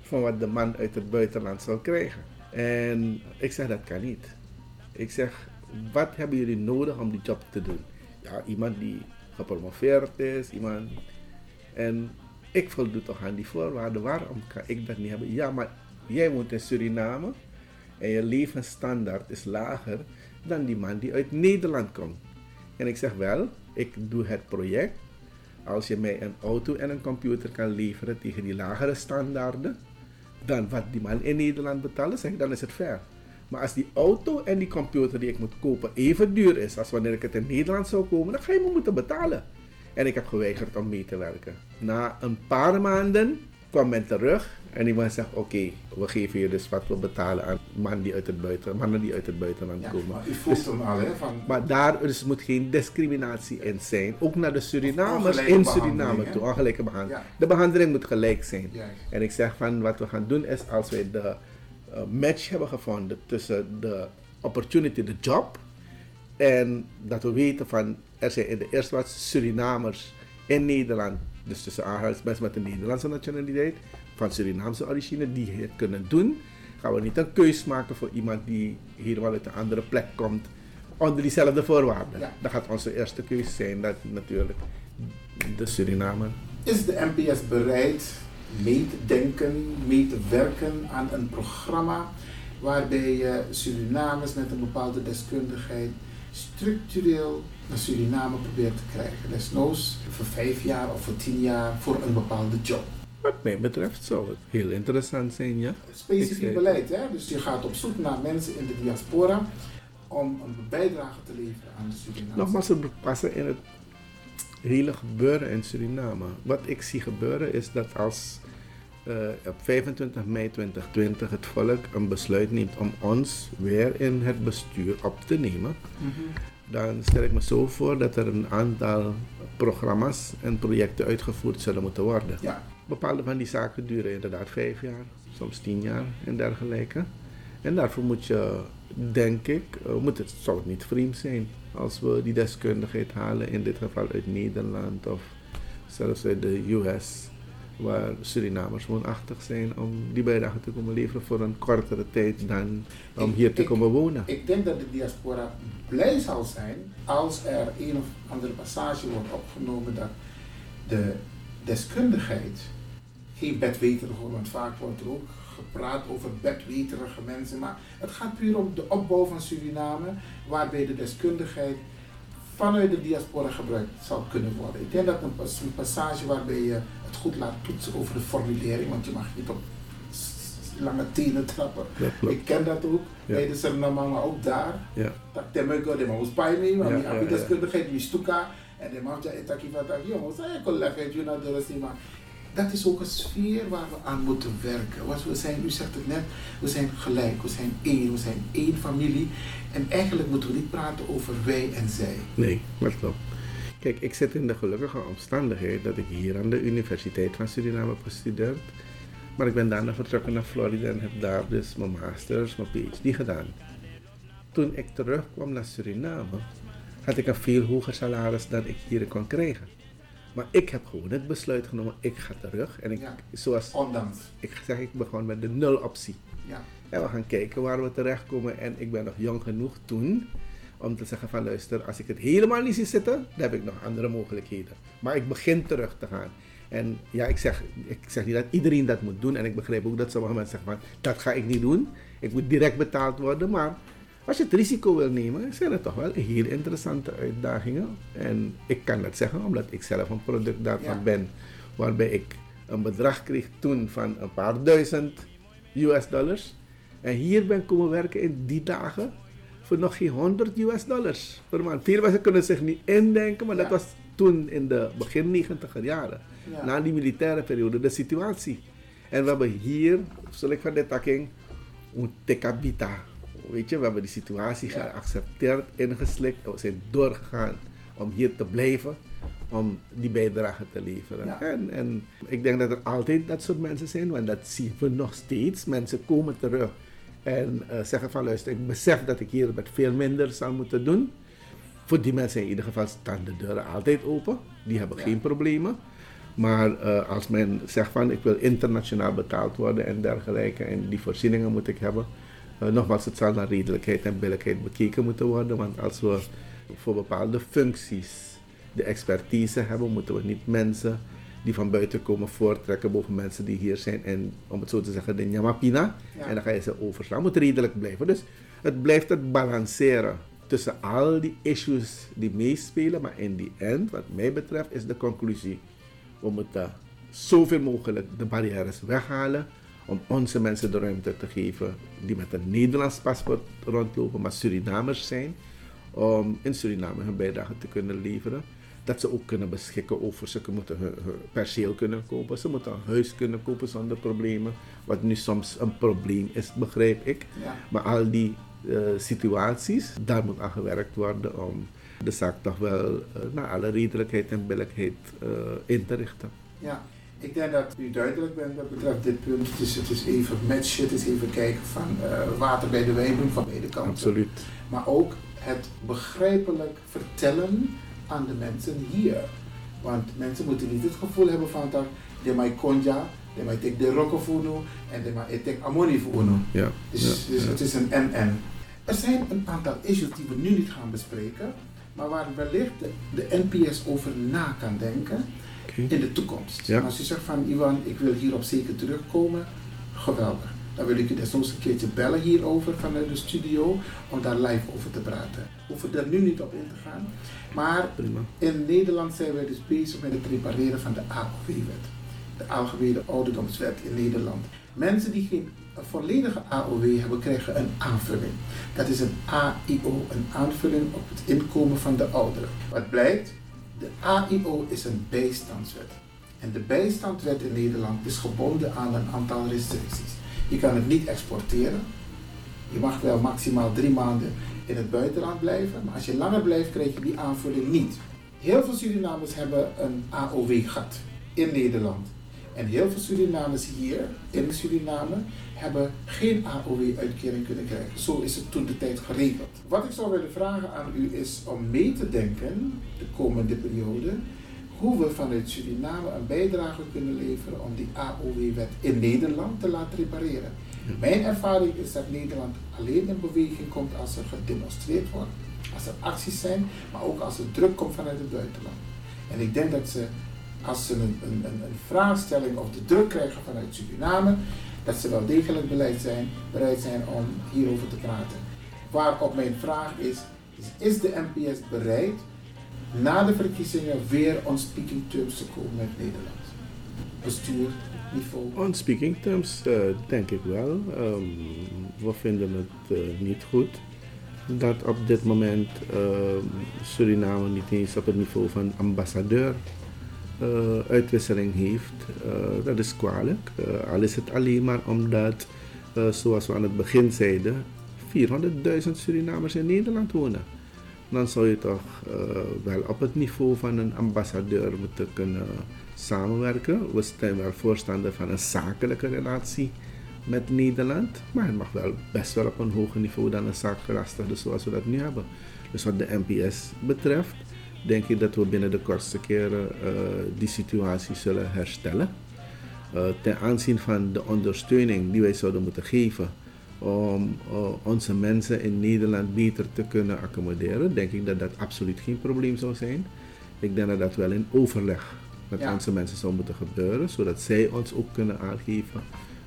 van wat de man uit het buitenland zou krijgen. En ik zeg dat kan niet. Ik zeg, wat hebben jullie nodig om die job te doen? Ja, iemand die gepromoveerd is, iemand. En ik voldoe toch aan die voorwaarden. Waarom kan ik dat niet hebben? Ja, maar jij woont in Suriname en je levensstandaard is lager dan die man die uit Nederland komt. En ik zeg wel, ik doe het project. Als je mij een auto en een computer kan leveren tegen die lagere standaarden, dan wat die man in Nederland betaalt, zeg dan is het fair. Maar als die auto en die computer die ik moet kopen even duur is als wanneer ik het in Nederland zou komen, dan ga je me moeten betalen. En ik heb geweigerd om mee te werken. Na een paar maanden kwam men terug en die man zegt: Oké, we geven je dus wat we betalen aan mannen die uit het, buiten, mannen die uit het buitenland Ja, komen. maar u voelt Dus- hem al, hè? Van, maar daar dus moet geen discriminatie in zijn. Ook naar de Surinamers in Suriname toe. Ongelijke behandeling. Ja. De behandeling moet gelijk zijn. En ik zeg van wat we gaan doen is als wij de eh, match hebben gevonden tussen de opportunity, de job. En dat we weten van er zijn in de eerste plaats Surinamers in Nederland. Dus tussen aanhalingstekens met een Nederlandse nationaliteit. Van Surinaamse origine die het kunnen doen. Gaan we niet een keus maken voor iemand die helemaal uit een andere plek komt. Onder diezelfde voorwaarden. Ja. Dat gaat onze eerste keus zijn. Dat natuurlijk de Surinamer. Is de NPS bereid mee te denken, mee te werken aan een programma waarbij je Surinamers met een bepaalde deskundigheid structureel naar Suriname probeert te krijgen? Desnoods voor vijf jaar of voor tien jaar voor een bepaalde job. Wat mij betreft zou het heel interessant zijn, ja. Specifiek zeg- beleid, hè? dus je gaat op zoek naar mensen in de diaspora om een bijdrage te leveren aan de Suriname. Nogmaals, het passen in het hele gebeuren in Suriname. Wat ik zie gebeuren is dat als eh, op 25 mei 2020 het volk een besluit neemt om ons weer in het bestuur op te nemen, dan stel ik me zo voor dat er een aantal programma's en projecten uitgevoerd zullen moeten worden. Ja, Bepaalde van die zaken duren inderdaad vijf jaar, soms tien jaar en dergelijke. En daarvoor moet je, denk ik, eh, moet het, zou het niet vreemd zijn als we die deskundigheid halen, in dit geval uit Nederland of zelfs uit de US, waar Surinamers woonachtig zijn, om die bijdrage te komen leveren voor een kortere tijd dan om Ik- hier te ik- komen wonen. Ik denk dat de diaspora blij zal zijn als er een of andere passage wordt opgenomen dat de deskundigheid geen bedweterige want vaak wordt er ook gepraat over bedweterige mensen, maar het gaat puur om de opbouw van Suriname, waarbij de deskundigheid vanuit de diaspora gebruikt zal kunnen worden. Ik denk dat een, pas- een passage waarbij je goed laat toetsen over de formulering, want je mag niet op lange tenen trappen. Ik ken dat ook, Ja. de Suriname, maar ook daar. Ja. Dat temeko, de me, maar Ja, die ja, heb ja. deskundigheid, die stuka, en de etaki van dat, jongens, ik leggen, je naar de maar dat is ook een sfeer waar we aan moeten werken. Want we zijn, u zegt het net, we zijn gelijk, we zijn één, we zijn één familie. En eigenlijk moeten we niet praten over wij en zij. Nee, dat klopt. Kijk, ik zit in de gelukkige omstandigheid dat ik hier aan de Universiteit van Suriname heb gestudeerd. Maar ik ben daarna vertrokken naar Florida en heb daar dus mijn masters, mijn PhD gedaan. Toen ik terugkwam naar Suriname, had ik een veel hoger salaris dan ik hier kon krijgen. Maar ik heb gewoon het besluit genomen, ik ga terug. En ik, Ja. zoals Ondanks. ik zeg, ik begon met de nul optie. Ja. En we gaan kijken waar we terechtkomen. En ik ben nog jong genoeg toen om te zeggen van luister, als ik het helemaal niet zie zitten, dan heb ik nog andere mogelijkheden. Maar ik begin terug te gaan. En ja, ik zeg, ik zeg niet dat iedereen dat moet doen. En ik begrijp ook dat sommige mensen zeggen van, dat ga ik niet doen. Ik moet direct betaald worden. Maar als je het risico wil nemen, zijn het toch wel heel interessante uitdagingen. En ik kan dat zeggen omdat ik zelf een product daarvan Ja. ben. Waarbij ik een bedrag kreeg toen van een paar duizend US dollars. En hier ben ik komen werken in die dagen voor nog geen 100 US dollars per maand. Veel mensen kunnen zich niet indenken, maar dat was toen in de begin 90 jaren. Ja. Na die militaire periode, de situatie. En we hebben hier, zal ik van de takking, een tekabita. Weet je, we hebben die situatie Ja. geaccepteerd, ingeslikt. We zijn doorgegaan om hier te blijven, om die bijdrage te leveren. Ja. En, en ik denk dat er altijd dat soort mensen zijn, want dat zien we nog steeds. Mensen komen terug En eh, zeggen van luister, ik besef dat ik hier met veel minder zou moeten doen. Voor die mensen in ieder geval staan de deuren altijd open. Die hebben geen problemen. Maar eh, als men zegt van ik wil internationaal betaald worden en dergelijke en die voorzieningen moet ik hebben. Uh, nogmaals, het zal naar redelijkheid en billijkheid bekeken moeten worden. Want als we voor bepaalde functies de expertise hebben, moeten we niet mensen die van buiten komen voortrekken boven mensen die hier zijn en om het zo te zeggen de nyamapina. En dan ga je ze overslaan. moet redelijk blijven. Dus het blijft het balanceren tussen al die issues die meespelen. Maar in die end, wat mij betreft, is de conclusie. We moeten zoveel mogelijk de barrières weghalen om onze mensen de ruimte te geven die met een Nederlands paspoort rondlopen, maar Surinamers zijn, om in Suriname hun bijdrage te kunnen leveren dat ze ook kunnen beschikken over, ze moeten hun, perceel kunnen kopen, ze moeten een huis kunnen kopen zonder problemen, wat nu soms een probleem is, begrijp ik. Maar al die uh, situaties, daar moet aan gewerkt worden om de zaak toch wel uh, naar alle redelijkheid en billijkheid uh, in te richten. Ja. Ik denk dat u duidelijk bent wat betreft dit punt. Het is, het is even matchen, het is even kijken van water bij de wijn van beide kanten. Absoluut. Maar ook het begrijpelijk vertellen aan de mensen hier. Want mensen moeten niet het gevoel hebben van dat de mij konja, de mij tek de rokofuno en de mij tek amonifuno. Ja. Dus, dus het is een en-en. Er zijn een aantal issues die we nu niet gaan bespreken, maar waar wellicht de, de NPS over na kan denken in de toekomst. Als je zegt van Iwan, ik wil hierop zeker terugkomen, geweldig. Dan wil ik je desnoods een keertje bellen hierover vanuit de studio om daar live over te praten. We hoeven er nu niet op in te gaan. Maar in Nederland zijn wij dus bezig met het repareren van de AOW-wet. De Algemene Ouderdomswet in Nederland. Mensen die geen volledige AOW hebben, krijgen een aanvulling. Dat is een AIO, een aanvulling op het inkomen van de ouderen. Wat blijkt? De AIO is een bijstandswet. En de bijstandswet in Nederland is gebonden aan een aantal restricties. Je kan het niet exporteren. Je mag wel maximaal drie maanden in het buitenland blijven, maar als je langer blijft, krijg je die aanvulling niet. Heel veel Surinamers hebben een AOW gehad in Nederland. En heel veel Surinamers hier in Suriname hebben geen AOW-uitkering kunnen krijgen. Zo is het toen de tijd geregeld. Wat ik zou willen vragen aan u is om mee te denken, de komende periode, hoe we vanuit Suriname een bijdrage kunnen leveren om die AOW-wet in Nederland te laten repareren. Mijn ervaring is dat Nederland alleen in beweging komt als er gedemonstreerd wordt, als er acties zijn, maar ook als er druk komt vanuit het buitenland. En ik denk dat ze, als ze een, een, een vraagstelling of de druk krijgen vanuit Suriname, dat ze wel degelijk bereid zijn, bereid zijn om hierover te praten. Waarop mijn vraag is, is de NPS bereid na de verkiezingen weer on speaking terms te komen met Nederland? Bestuur, niveau? On speaking terms uh, denk ik wel. Um, we vinden het uh, niet goed dat op dit moment uh, Suriname niet eens op het niveau van ambassadeur uh, uitwisseling heeft. Dat is kwalijk. al is het alleen maar omdat, zoals we aan het begin zeiden, 400.000 Surinamers in Nederland wonen dan zou je toch uh, wel op het niveau van een ambassadeur moeten kunnen samenwerken. We zijn wel voorstander van een zakelijke relatie met Nederland, maar het mag wel best wel op een hoger niveau dan een zaakgelastigde zoals we dat nu hebben. Dus wat de NPS betreft, denk ik dat we binnen de kortste keren uh, die situatie zullen herstellen. Uh, ten aanzien van de ondersteuning die wij zouden moeten geven om uh, onze mensen in Nederland beter te kunnen accommoderen, denk ik dat dat absoluut geen probleem zou zijn. Ik denk dat dat wel in overleg met ja. onze mensen zou moeten gebeuren, zodat zij ons ook kunnen aangeven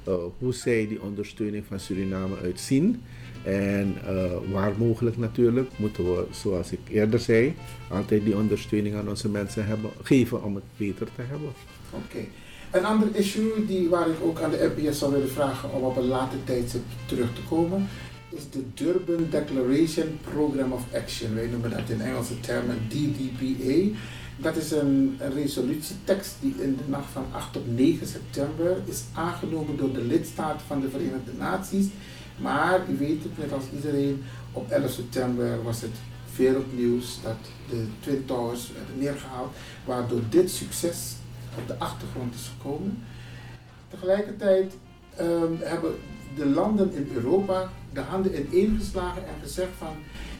uh, hoe zij die ondersteuning van Suriname uitzien. En uh, waar mogelijk natuurlijk moeten we, zoals ik eerder zei, altijd die ondersteuning aan onze mensen hebben, geven om het beter te hebben. Oké. Okay. Een ander issue die, waar ik ook aan de NPS zou willen vragen om op een later tijdstip terug te komen, is de Durban Declaration Program of Action. Wij noemen dat in Engelse termen DDPA. Dat is een, resolutietekst die in de nacht van 8 op 9 september is aangenomen door de lidstaten van de Verenigde Naties. Maar u weet het, net als iedereen, op 11 september was het wereldnieuws dat de Twin Towers werden neergehaald, waardoor dit succes op de achtergrond is gekomen. Tegelijkertijd um, hebben de landen in Europa de handen ineengeslagen en gezegd van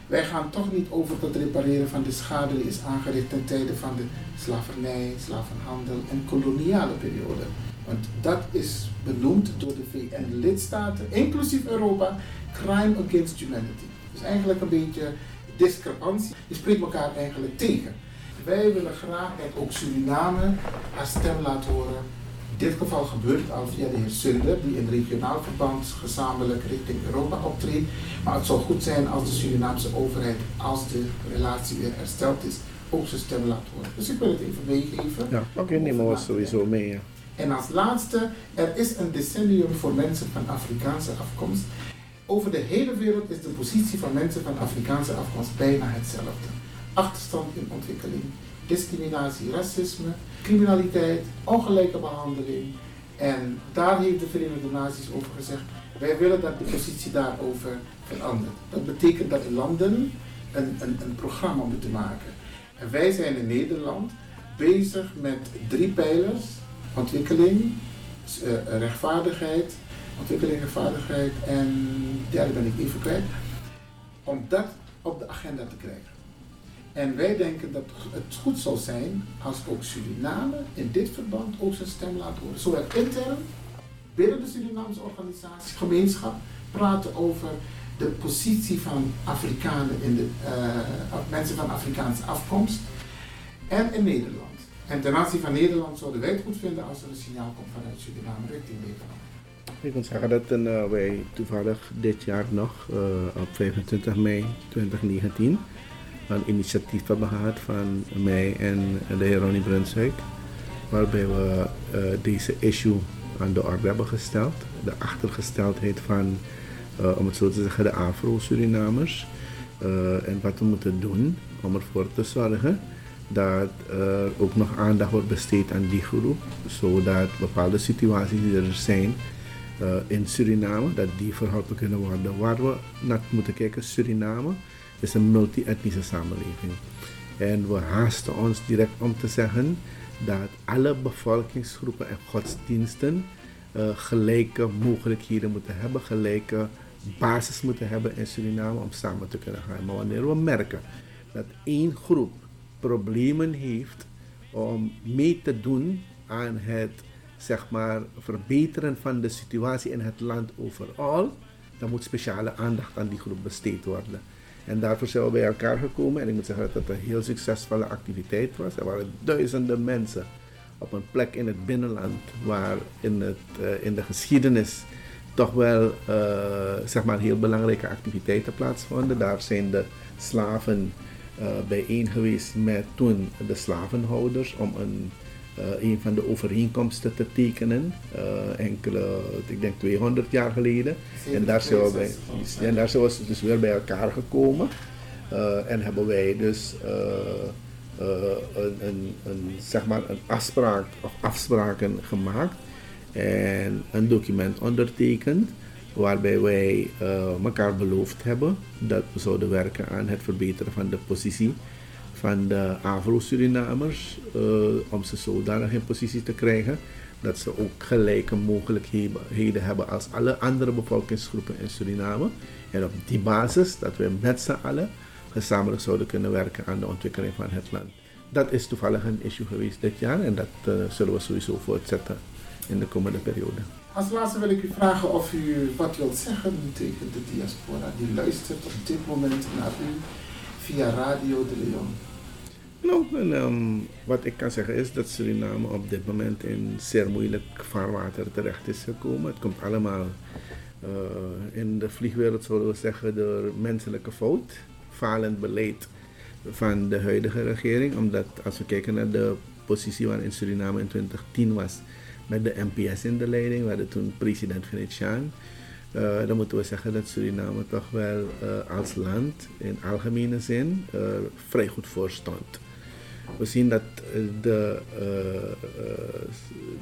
wij gaan toch niet over tot repareren van de schade die is aangericht ten tijde van de slavernij, slavenhandel en koloniale periode. Want dat is benoemd door de VN-lidstaten, inclusief Europa, Crime Against Humanity. Dus eigenlijk een beetje discrepantie. Je spreekt elkaar eigenlijk tegen. Wij willen graag dat ook Suriname haar stem laat horen. In dit geval gebeurt het al via de heer Sunder, die in regionaal verband gezamenlijk richting Europa optreedt. Maar het zou goed zijn als de Surinaamse overheid, als de relatie weer hersteld is, ook zijn stem laat horen. Dus ik wil het even meegeven. Ja, oké, okay, nemen we sowieso mee. Ja. En als laatste, er is een decennium voor mensen van Afrikaanse afkomst. Over de hele wereld is de positie van mensen van Afrikaanse afkomst bijna hetzelfde. Achterstand in ontwikkeling, discriminatie, racisme, criminaliteit, ongelijke behandeling. En daar heeft de Verenigde Naties over gezegd, wij willen dat de positie daarover verandert. Dat betekent dat landen een, een, een programma moeten maken. En wij zijn in Nederland bezig met drie pijlers ontwikkeling, uh, rechtvaardigheid, ontwikkeling, rechtvaardigheid en derde ben ik even kwijt, om dat op de agenda te krijgen. En wij denken dat het goed zal zijn als ook Suriname in dit verband ook zijn stem laat horen. Zowel intern, binnen de Surinaamse organisatie, gemeenschap, praten over de positie van Afrikanen in de, uh, mensen van Afrikaanse afkomst en in Nederland. En ten aanzien van Nederland zouden wij het goed vinden als er een signaal komt vanuit Suriname richting Nederland. Ik moet zeggen dat uh, wij toevallig dit jaar nog, uh, op 25 mei 2019, een initiatief hebben gehad van mij en de heer Ronnie Brunswijk, waarbij we uh, deze issue aan de orde hebben gesteld. De achtergesteldheid van, om het zo te zeggen, de Afro-Surinamers. en wat we moeten doen om ervoor te zorgen dat er ook nog aandacht wordt besteed aan die groep, zodat bepaalde situaties die er zijn in Suriname, dat die verholpen kunnen worden. Waar we naar moeten kijken, Suriname is een multi-etnische samenleving. En we haasten ons direct om te zeggen dat alle bevolkingsgroepen en godsdiensten uh, gelijke mogelijkheden moeten hebben, gelijke basis moeten hebben in Suriname om samen te kunnen gaan. Maar wanneer we merken dat één groep problemen heeft om mee te doen aan het zeg maar, verbeteren van de situatie in het land overal, dan moet speciale aandacht aan die groep besteed worden. En daarvoor zijn we bij elkaar gekomen en ik moet zeggen dat het een heel succesvolle activiteit was. Er waren duizenden mensen op een plek in het binnenland waar in, het, uh, in de geschiedenis toch wel uh, zeg maar heel belangrijke activiteiten plaatsvonden. Daar zijn de slaven uh, bijeen geweest met toen de slavenhouders om een, een van de overeenkomsten te tekenen. Uh, enkele, ik denk 200 jaar geleden. En daar, zijn we bij, en daar zijn we dus weer bij elkaar gekomen. en hebben wij dus een, een, een, zeg maar een afspraak of afspraken gemaakt. En een document ondertekend waarbij wij uh, elkaar beloofd hebben dat we zouden werken aan het verbeteren van de positie van de Afro-Surinamers, uh, om ze zodanig in positie te krijgen dat ze ook gelijke mogelijkheden hebben als alle andere bevolkingsgroepen in Suriname. En op die basis dat we met z'n allen gezamenlijk zouden kunnen werken aan de ontwikkeling van het land. Dat is toevallig een issue geweest dit jaar en dat uh, zullen we sowieso voortzetten in de komende periode. Als laatste wil ik u vragen of u wat wilt zeggen tegen de diaspora die luistert op dit moment naar u via Radio de Leon. Nou, en, um, wat ik kan zeggen is dat Suriname op dit moment in zeer moeilijk vaarwater terecht is gekomen. Het komt allemaal uh, in de vliegwereld, zouden we zeggen, door menselijke fout, falend beleid van de huidige regering. Omdat als we kijken naar de positie waarin Suriname in 2010 was, met de NPS in de leiding. We hadden toen president Venetiaan. Uh, dan moeten we zeggen dat Suriname toch wel uh, als land in algemene zin vrij goed voor stond. We zien dat de,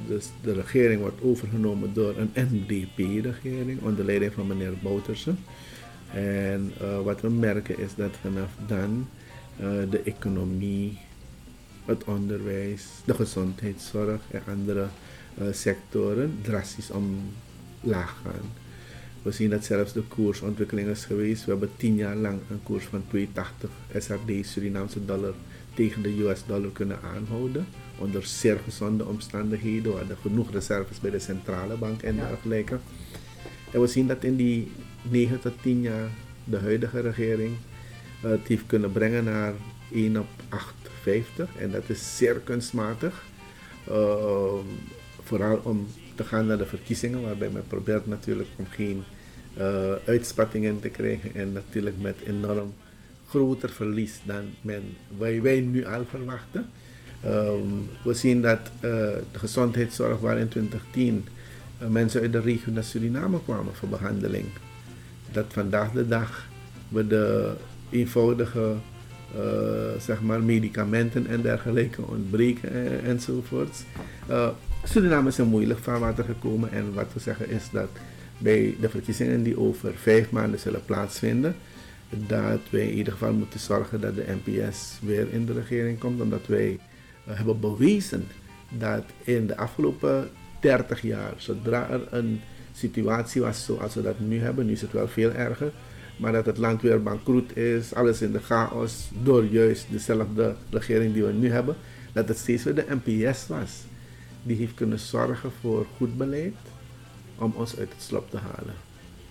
de, de, regering wordt overgenomen door een NDP-regering onder leiding van meneer Bouterse. En wat we merken is dat vanaf dan de economie, het onderwijs, de gezondheidszorg en andere sectoren drastisch omlaag gaan. We zien dat zelfs de koersontwikkeling is geweest. We hebben tien jaar lang een koers van 280 SRD Surinaamse dollar tegen de US dollar kunnen aanhouden. Onder zeer gezonde omstandigheden. We hadden genoeg reserves bij de centrale bank en dergelijke. En we zien dat in die 9 tot 10 jaar de huidige regering het heeft kunnen brengen naar 1 op 8,50. En dat is zeer kunstmatig. Uh, vooral om te gaan naar de verkiezingen, waarbij men probeert natuurlijk om geen uh, uitspattingen te krijgen en natuurlijk met enorm groter verlies dan men, wij, wij nu al verwachten. Um, we zien dat uh, de gezondheidszorg waar in 2010 uh, mensen uit de regio naar Suriname kwamen voor behandeling, dat vandaag de dag we de eenvoudige uh, zeg maar medicamenten en dergelijke ontbreken en, enzovoorts. Suriname is een moeilijk vaarwater gekomen en wat we zeggen is dat bij de verkiezingen die over vijf maanden zullen plaatsvinden, dat wij in ieder geval moeten zorgen dat de NPS weer in de regering komt, omdat wij uh, hebben bewezen dat in de afgelopen 30 jaar, zodra er een situatie was zoals we dat nu hebben, nu is het wel veel erger, maar dat het land weer bankroet is, alles in de chaos, door juist dezelfde regering die we nu hebben, dat het steeds weer de NPS was die heeft kunnen zorgen voor goed beleid om ons uit het slop te halen.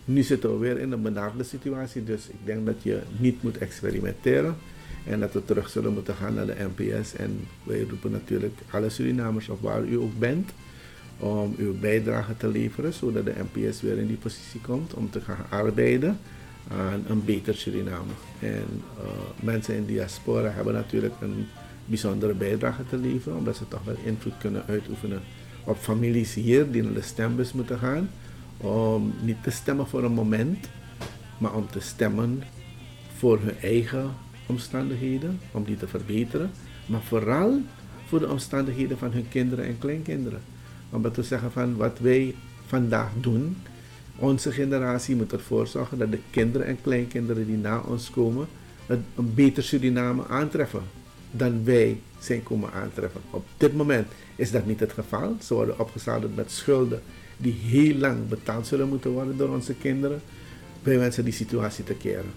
Nu zitten we weer in een benarde situatie, dus ik denk dat je niet moet experimenteren en dat we terug zullen moeten gaan naar de NPS. En wij roepen natuurlijk alle Surinamers, of waar u ook bent, om uw bijdrage te leveren, zodat de NPS weer in die positie komt om te gaan arbeiden aan een beter Suriname. En uh, mensen in diaspora hebben natuurlijk een bijzondere bijdrage te leveren, omdat ze toch wel invloed kunnen uitoefenen op families hier die naar de stembus moeten gaan, om niet te stemmen voor een moment, maar om te stemmen voor hun eigen omstandigheden, om die te verbeteren, maar vooral voor de omstandigheden van hun kinderen en kleinkinderen. Omdat we zeggen van wat wij vandaag doen, onze generatie moet ervoor zorgen dat de kinderen en kleinkinderen die na ons komen, een beter Suriname aantreffen dan wij zijn komen aantreffen. Op dit moment is dat niet het geval. Ze worden opgezadeld met schulden die heel lang betaald zullen moeten worden door onze kinderen. Wij wensen die situatie te keren.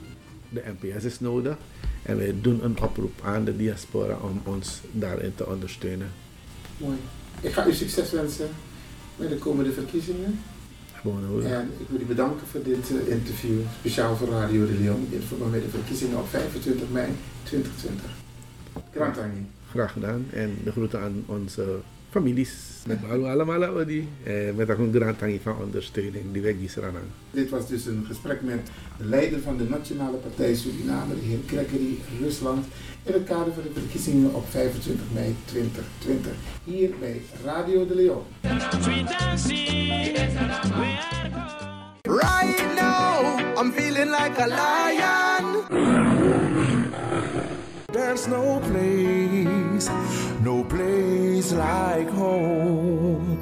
De NPS is nodig en wij doen een oproep aan de diaspora om ons daarin te ondersteunen. Mooi. Ik ga u succes wensen met de komende verkiezingen. En ik wil u bedanken voor dit uh, interview, speciaal voor Radio de Leon, in verband met de verkiezingen op 25 mei 2020. Graag Graag gedaan. En de groeten aan onze families. Met balu allemaal die. Eh, met een grand van ondersteuning die wij aan. Dit was dus een gesprek met de leider van de Nationale Partij Suriname, de heer Gregory Rusland, in het kader van de verkiezingen op 25 mei 2020. Hier bij Radio de Leon. Right now, I'm feeling like a lion. There's no place, no place like home.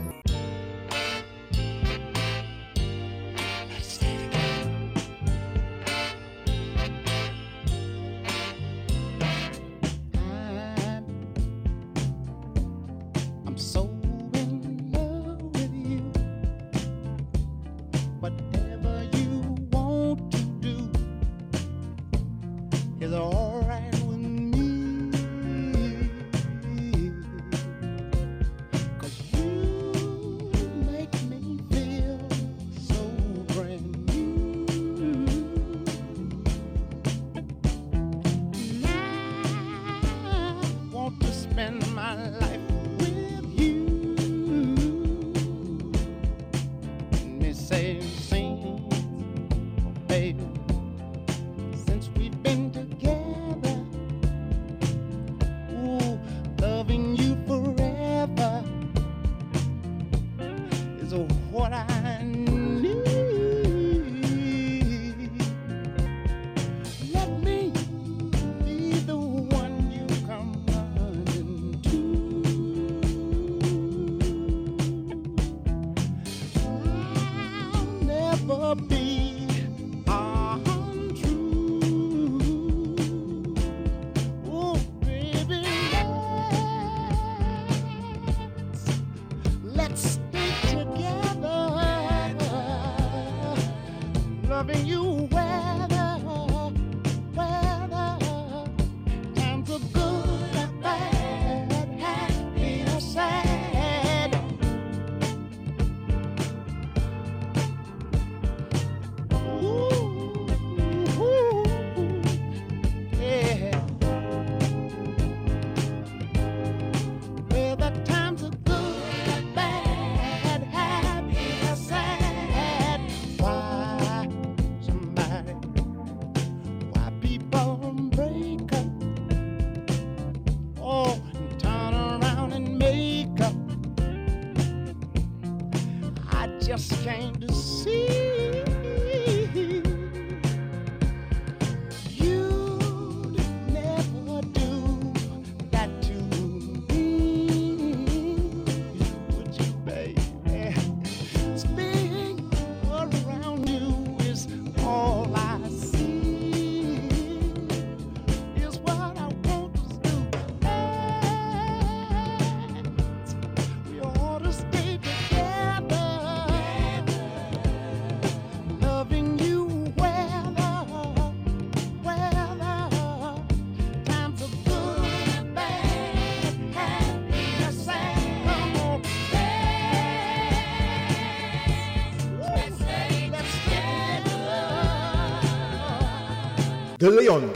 De Leon.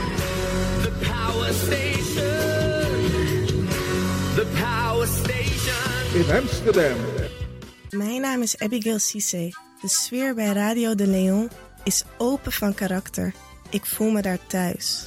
The Power Station. The Power Station. in Amsterdam. Mijn naam is Abigail Cisse. De sfeer bij Radio de Leon is open van karakter. Ik voel me daar thuis.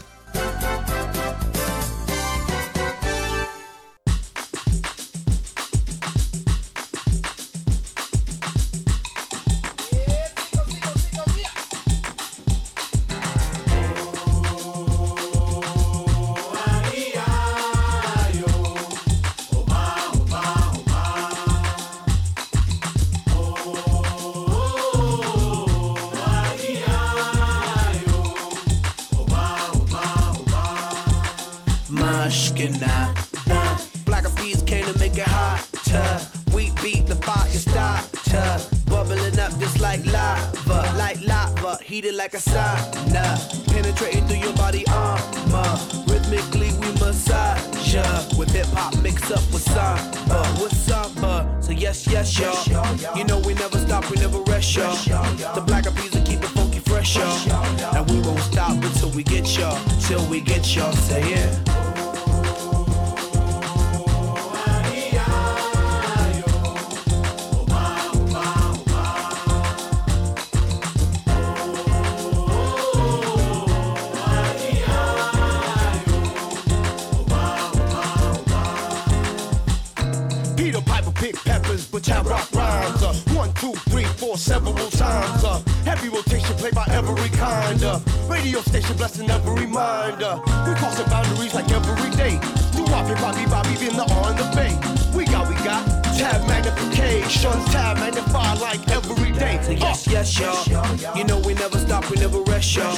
Radio station blessing every mind. Uh, we crossing boundaries like every day. Do Bobby, Bobby, Bobby, been the on the bay. We got, we got tab magnification, tab magnify like every day. So yes, yes, y'all. You know we never stop, we never rest, y'all.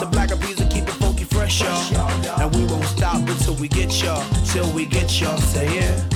The black of bees will keep it funky fresh, y'all. And we won't stop until we get y'all, till we get y'all. Say yeah.